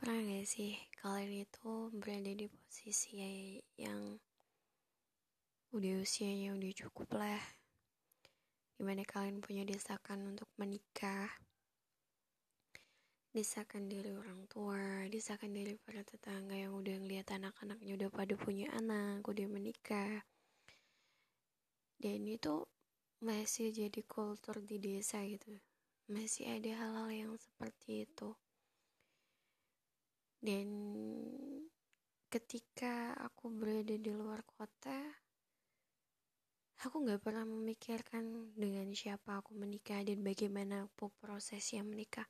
Pernah gak sih kalian itu berada di posisi yang udah usianya udah cukup lah Di mana kalian punya desakan untuk menikah Desakan dari orang tua, desakan dari para tetangga yang udah ngeliat anak-anaknya udah pada punya anak, udah menikah. Dan itu masih jadi kultur di desa gitu. Masih ada hal-hal yang seperti itu dan ketika aku berada di luar kota aku nggak pernah memikirkan dengan siapa aku menikah dan bagaimana prosesnya menikah.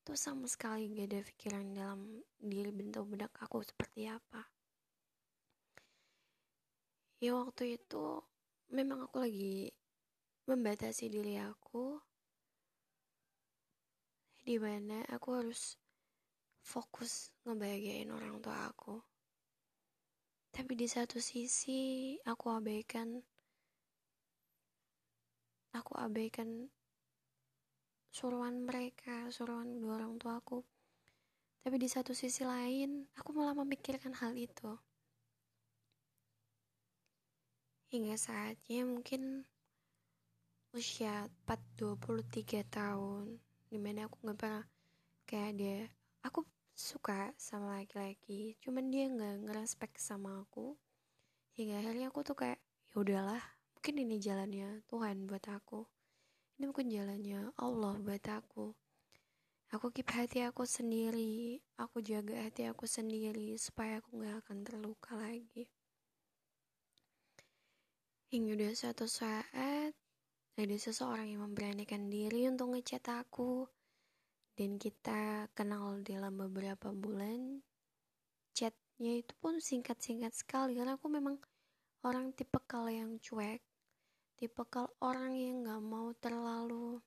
Itu sama sekali gak ada pikiran dalam diri bentuk benak aku seperti apa. Ya waktu itu memang aku lagi membatasi diri aku di mana aku harus fokus ngebahagiain orang tua aku. Tapi di satu sisi aku abaikan aku abaikan suruhan mereka, suruhan dua orang tua aku. Tapi di satu sisi lain, aku malah memikirkan hal itu. Hingga saatnya mungkin usia 4 23 tahun di mana aku nggak pernah kayak dia aku suka sama laki-laki cuman dia nggak ngerespek sama aku. Hingga akhirnya aku tuh kayak ya udahlah mungkin ini jalannya Tuhan buat aku. Ini mungkin jalannya Allah buat aku. Aku keep hati aku sendiri aku jaga hati aku sendiri supaya aku nggak akan terluka lagi. Hingga udah suatu saat ada seseorang yang memberanikan diri untuk ngechat aku dan kita kenal dalam beberapa bulan chatnya itu pun singkat-singkat sekali. Karena aku memang orang tipe kal yang cuek tipe kal orang yang nggak mau terlalu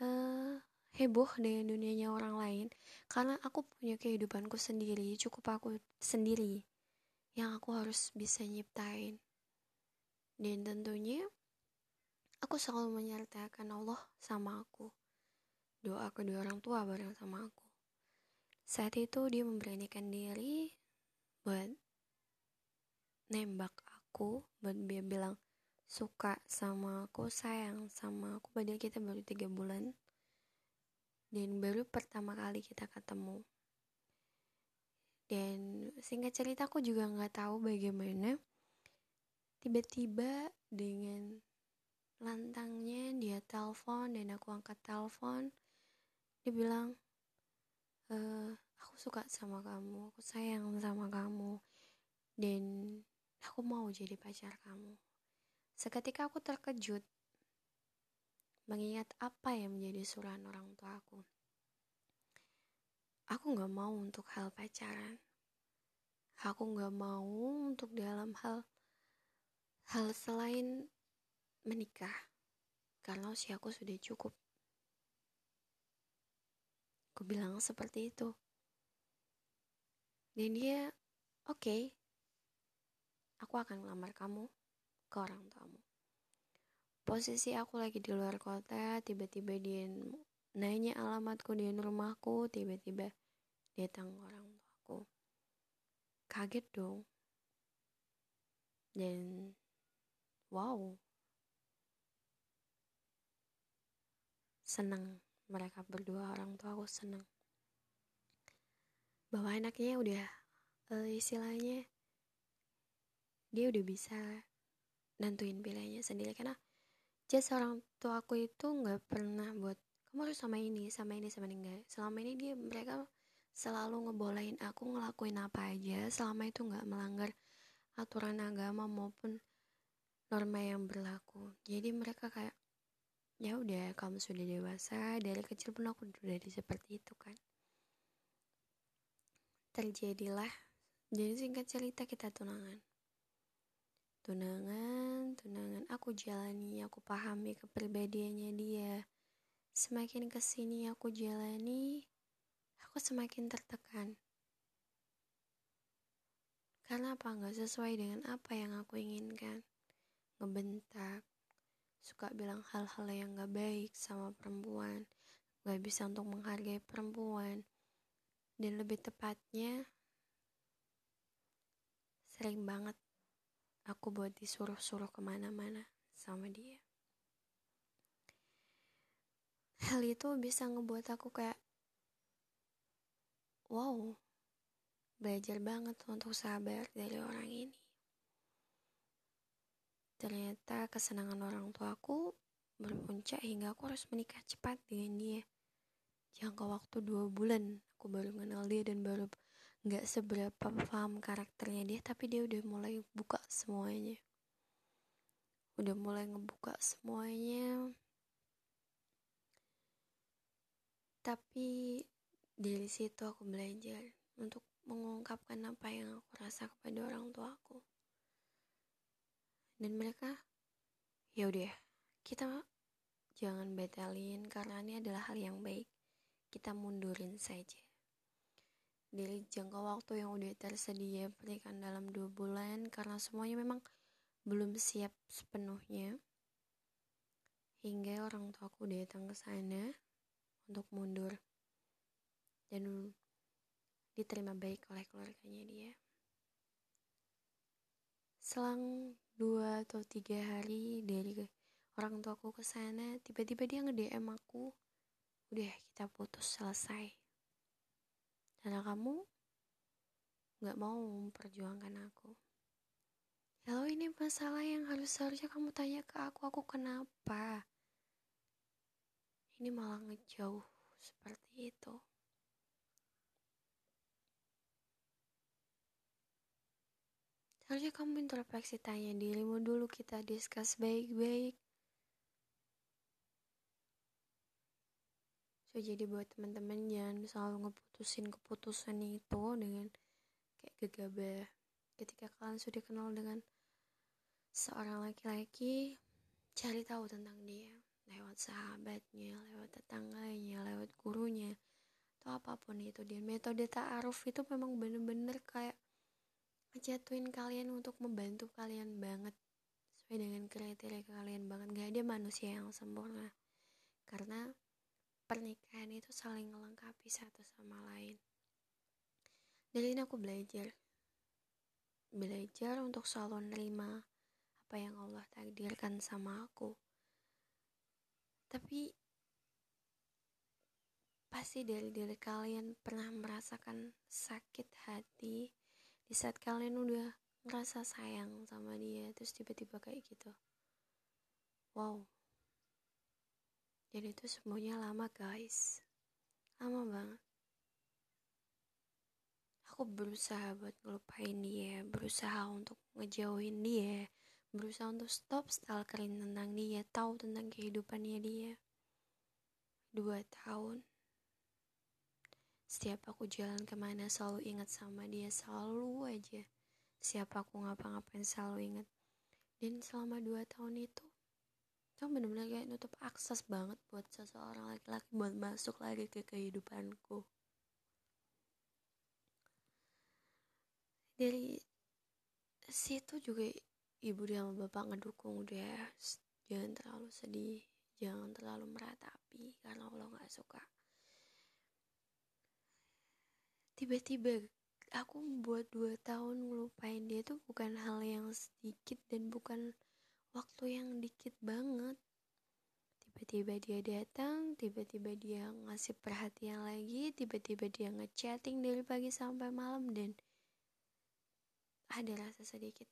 uh, heboh dengan dunianya orang lain. Karena aku punya kehidupanku sendiri cukup aku sendiri yang aku harus bisa nyiptain. Dan tentunya aku selalu menyertakan Allah sama aku doa kedua orang tua bareng sama aku. Saat itu dia memberanikan diri buat nembak aku, buat dia bilang suka sama aku, sayang sama aku. Padahal kita baru tiga bulan dan baru pertama kali kita ketemu. Dan singkat cerita aku juga nggak tahu bagaimana tiba-tiba dengan lantangnya dia telepon dan aku angkat telepon dia bilang e, aku suka sama kamu aku sayang sama kamu dan aku mau jadi pacar kamu. Seketika aku terkejut mengingat apa yang menjadi surahan orang tua aku. Aku nggak mau untuk hal pacaran. Aku nggak mau untuk dalam hal hal selain menikah. Karena usiaku sudah cukup Aku bilang seperti itu. Dan dia, oke, okay, aku akan melamar kamu ke orang tuamu. Posisi aku lagi di luar kota, tiba-tiba dia nanya alamatku di rumahku, tiba-tiba datang orang tuaku. Kaget dong. Dan wow. Senang mereka berdua orang tua aku seneng. Bahwa anaknya udah uh, istilahnya dia udah bisa nentuin pilihannya sendiri. Karena jadi orang tua aku itu nggak pernah buat kamu harus sama ini sama ini sama ini. Enggak selama ini dia mereka selalu ngebolehin aku ngelakuin apa aja. Selama itu nggak melanggar aturan agama maupun norma yang berlaku. Jadi mereka kayak ya udah kamu sudah dewasa dari kecil pun aku udah di seperti itu kan. Terjadilah jadi singkat cerita kita tunangan. Tunangan tunangan. Aku jalani aku pahami kepribadiannya dia. Semakin ke sini aku jalani aku semakin tertekan. Karena apa? Nggak sesuai dengan apa yang aku inginkan. Ngebentak suka bilang hal-hal yang gak baik sama perempuan gak bisa untuk menghargai perempuan. Dan lebih tepatnya sering banget aku buat disuruh-suruh ke mana-mana sama dia. Hal itu bisa ngebuat aku kayak wow belajar banget untuk sabar dari orang ini ternyata kesenangan orang tuaku berpuncak hingga aku harus menikah cepat dengan dia. Jangka waktu dua bulan aku baru kenal dia dan baru nggak seberapa paham karakternya dia tapi dia udah mulai buka semuanya. Udah mulai ngebuka semuanya. Tapi dari situ aku belajar untuk mengungkapkan apa yang aku rasa kepada orang tuaku dan mereka ya udah kita jangan batalin karena ini adalah hal yang baik kita mundurin saja. Dari jangka waktu yang udah tersedia pernikahan dalam dua bulan karena semuanya memang belum siap sepenuhnya. Hingga orang tuaku datang ke sana untuk mundur dan diterima baik oleh keluarganya dia. Selang dua atau tiga hari dari orang tuaku ke sana, tiba-tiba dia nge-DM aku udah kita putus selesai. Karena kamu nggak mau memperjuangkan aku. Halo ini masalah yang harus seharusnya kamu tanya ke aku aku kenapa? Ini malah ngejauh seperti itu Seharusnya kamu introspeksi tanya dirimu dulu kita discuss baik-baik. So jadi buat teman-teman jangan selalu ngeputusin keputusan itu dengan kayak gegabah. Ketika kalian sudah kenal dengan seorang laki-laki cari tahu tentang dia. Lewat sahabatnya lewat tetangganya lewat gurunya atau apa pun itu. Dan metode ta'aruf itu memang bener-bener kayak ngejatuhin kalian untuk membantu kalian banget sesuai dengan kriteria kalian banget gak ada manusia yang sempurna karena pernikahan itu saling melengkapi satu sama lain. Dari ini aku belajar. Belajar untuk selalu nerima apa yang Allah takdirkan sama aku. Tapi pasti dari diri kalian pernah merasakan sakit hati di saat kalian udah ngerasa sayang sama dia terus tiba-tiba kayak gitu. Wow, dan itu semuanya lama guys. Lama banget. Aku berusaha buat ngelupain dia berusaha untuk ngejauhin dia berusaha untuk stop stalkerin tentang dia tahu tentang kehidupannya dia. Dua tahun setiap aku jalan ke mana selalu ingat sama dia selalu aja. Siapa aku ngapa-ngapain selalu ingat. Dan selama dua tahun itu itu bener-bener kayak nutup akses banget buat seseorang laki-laki buat masuk lagi ke kehidupanku. Dari situ juga ibu dan bapak ngedukung udah jangan terlalu sedih jangan terlalu meratapi karena Allah nggak suka tiba-tiba aku buat dua tahun ngelupain dia tuh bukan hal yang sedikit dan bukan waktu yang dikit banget. Tiba-tiba dia datang tiba-tiba dia ngasih perhatian lagi tiba-tiba dia ngechatting dari pagi sampai malam dan ada rasa sedikit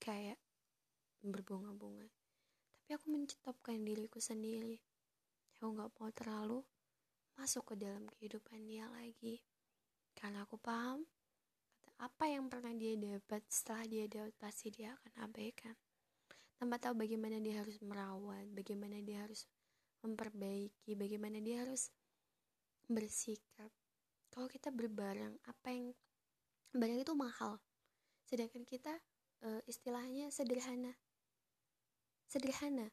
kayak berbunga-bunga. Tapi aku mencetopkan diriku sendiri. Aku nggak mau terlalu masuk ke dalam kehidupan dia lagi. Karena aku paham apa yang pernah dia dapat setelah dia dapat pasti dia akan abaikan. Tanpa tahu bagaimana dia harus merawat bagaimana dia harus memperbaiki bagaimana dia harus bersikap. Kalau kita berbarang apa yang barang itu mahal. Sedangkan kita e, istilahnya sederhana. Sederhana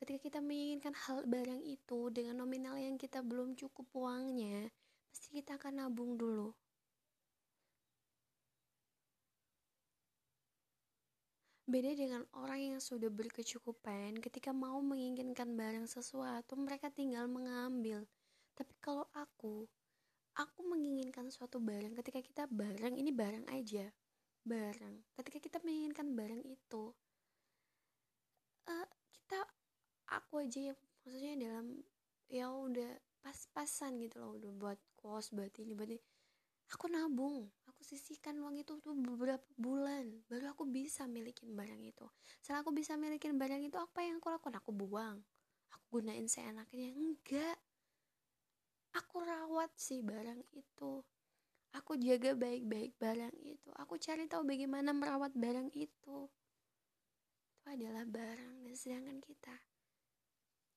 ketika kita menginginkan hal barang itu dengan nominal yang kita belum cukup uangnya pasti kita akan nabung dulu. Beda dengan orang yang sudah berkecukupan, ketika mau menginginkan barang sesuatu, mereka tinggal mengambil. Tapi kalau aku, aku menginginkan suatu barang ketika kita barang ini barang aja. Barang. Ketika kita menginginkan barang itu uh, aku aja yang maksudnya dalam ya udah pas-pasan gitu loh udah buat kos buat ini buat ini. Aku nabung aku sisihkan uang itu tuh beberapa bulan baru aku bisa milikin barang itu. Setelah aku bisa milikin barang itu apa yang aku lakukan? Aku buang. Aku gunain seenaknya. Enggak. Aku rawat sih barang itu. Aku jaga baik-baik barang itu. Aku cari tahu bagaimana merawat barang itu. Itu adalah barang dan sedangkan kita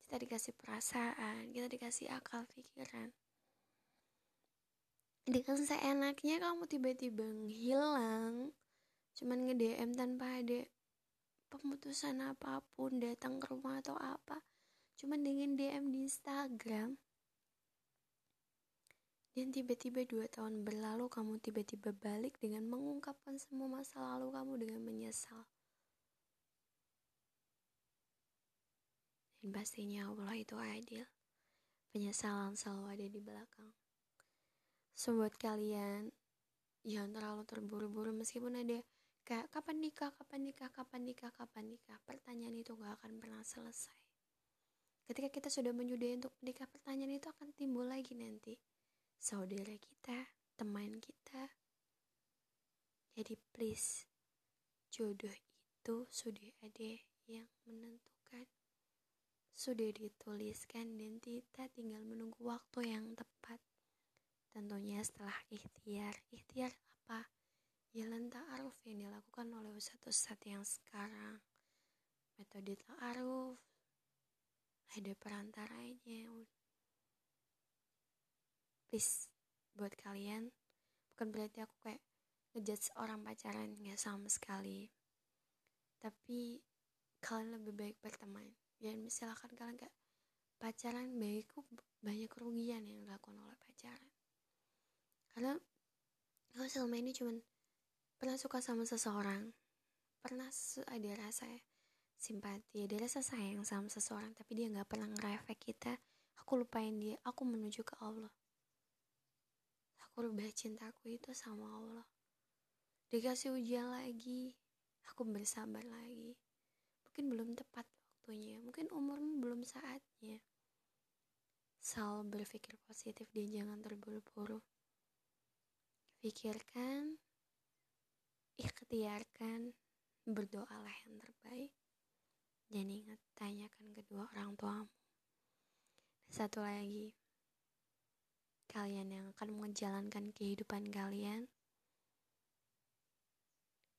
kita dikasih perasaan kita dikasih akal pikiran. Dengan seenaknya kamu tiba-tiba hilang cuman nge-DM tanpa ada pemutusan apa pun datang ke rumah atau apa cuman dengan DM di Instagram. Dan tiba-tiba dua tahun berlalu kamu tiba-tiba balik dengan mengungkapkan semua masa lalu kamu dengan menyesal Dan pastinya Allah itu adil. Penyesalan selalu ada di belakang. So buat kalian, jangan terlalu terburu-buru meskipun ada kayak kapan nikah, kapan nikah, kapan nikah, kapan nikah. Pertanyaan itu gak akan pernah selesai. Ketika kita sudah menyudahi untuk menikah, pertanyaan itu akan timbul lagi nanti. Saudara kita, teman kita. Jadi please, jodoh itu sudah ada yang menentukan sudah dituliskan dan kita tinggal menunggu waktu yang tepat. Tentunya setelah ikhtiar. Ikhtiar apa? Jalan ta'aruf yang dilakukan oleh satu saat yang sekarang. Metode ta'aruf. Ada perantaranya. Please, buat kalian, bukan berarti aku kayak ngejudge orang pacaran nggak sama sekali. Tapi kalian lebih baik berteman dan misalkan kalian kayak pacaran baikku banyak kerugian yang dilakukan oleh pacaran. Karena kalau selama ini cuman pernah suka sama seseorang. Pernah ada rasa simpati ada rasa sayang sama seseorang tapi dia nggak pernah ngerefek kita aku lupain dia aku menuju ke Allah. Aku rubah cintaku itu sama Allah. Dikasih ujian lagi aku bersabar lagi. Mungkin belum tepat waktunya. Mungkin umurmu belum saatnya. Selalu berpikir positif dan jangan terburu-buru. Pikirkan ikhtiarkan berdoalah yang terbaik. Dan ingat tanyakan kedua orang tuamu. Satu lagi kalian yang akan menjalankan kehidupan kalian.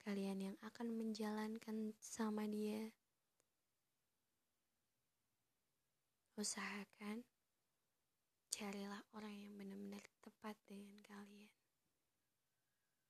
Kalian yang akan menjalankan sama dia usahakan carilah orang yang benar-benar tepat dengan kalian.